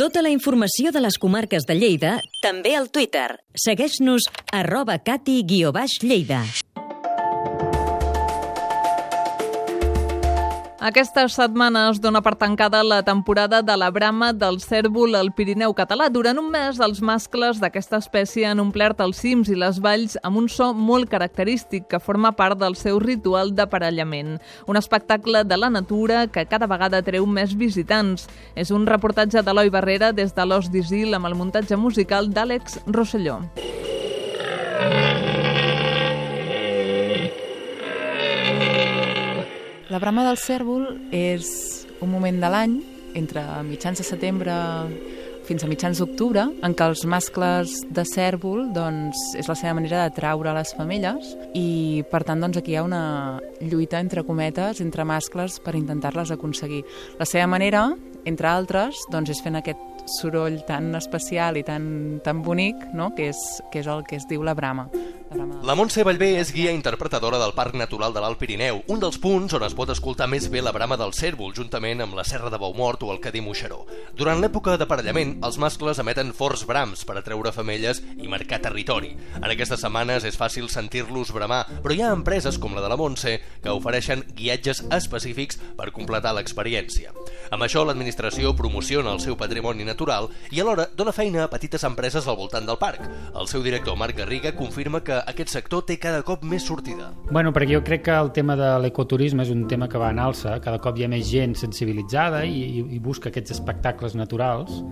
Tota la informació de les comarques de Lleida també al Twitter. Segueix-nos arroba cati-lleida. Aquesta setmana es dona per tancada la temporada de la brama del cèrvol al Pirineu català. Durant un mes, els mascles d'aquesta espècie han omplert els cims i les valls amb un so molt característic que forma part del seu ritual d'aparellament. Un espectacle de la natura que cada vegada treu més visitants. És un reportatge d'Eloi Barrera des de l'Os d'Isil amb el muntatge musical d'Àlex Rosselló. La brama del cèrvol és un moment de l'any, entre mitjans de setembre fins a mitjans d'octubre, en què els mascles de cèrvol doncs, és la seva manera d'atraure les femelles i, per tant, doncs, aquí hi ha una lluita entre cometes, entre mascles, per intentar-les aconseguir. La seva manera, entre altres, doncs, és fent aquest soroll tan especial i tan, tan bonic, no? que, és, que és el que es diu la brama. La Montse Vallvé és guia interpretadora del Parc Natural de l'Alt Pirineu, un dels punts on es pot escoltar més bé la brama del cèrvol, juntament amb la Serra de Baumort o el Cadí Moixeró. Durant l'època d'aparellament, els mascles emeten forts brams per atreure femelles i marcar territori. En aquestes setmanes és fàcil sentir-los bramar, però hi ha empreses com la de la Montse que ofereixen guiatges específics per completar l'experiència. Amb això, l'administració promociona el seu patrimoni natural i alhora dona feina a petites empreses al voltant del parc. El seu director, Marc Garriga, confirma que aquest sector té cada cop més sortida. Bueno, perquè jo crec que el tema de l'ecoturisme és un tema que va en alça, cada cop hi ha més gent sensibilitzada i, i, i busca aquests espectacles naturals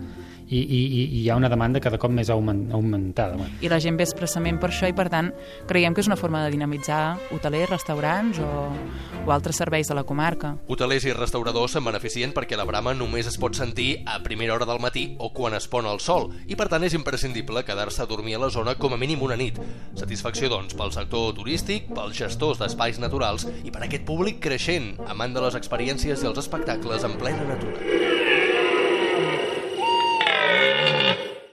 i, i, i hi ha una demanda cada cop més augmentada. Bueno. I la gent ve expressament per això i, per tant, creiem que és una forma de dinamitzar hotelers, restaurants o, o altres serveis de la comarca. Hotelers i restauradors se'n beneficien perquè la brama només es pot sentir a primera hora del matí o quan es pon el sol i, per tant, és imprescindible quedar-se a dormir a la zona com a mínim una nit. Satisfacció, doncs, pel sector turístic, pels gestors d'espais naturals i per aquest públic creixent, amant de les experiències i els espectacles en plena natura.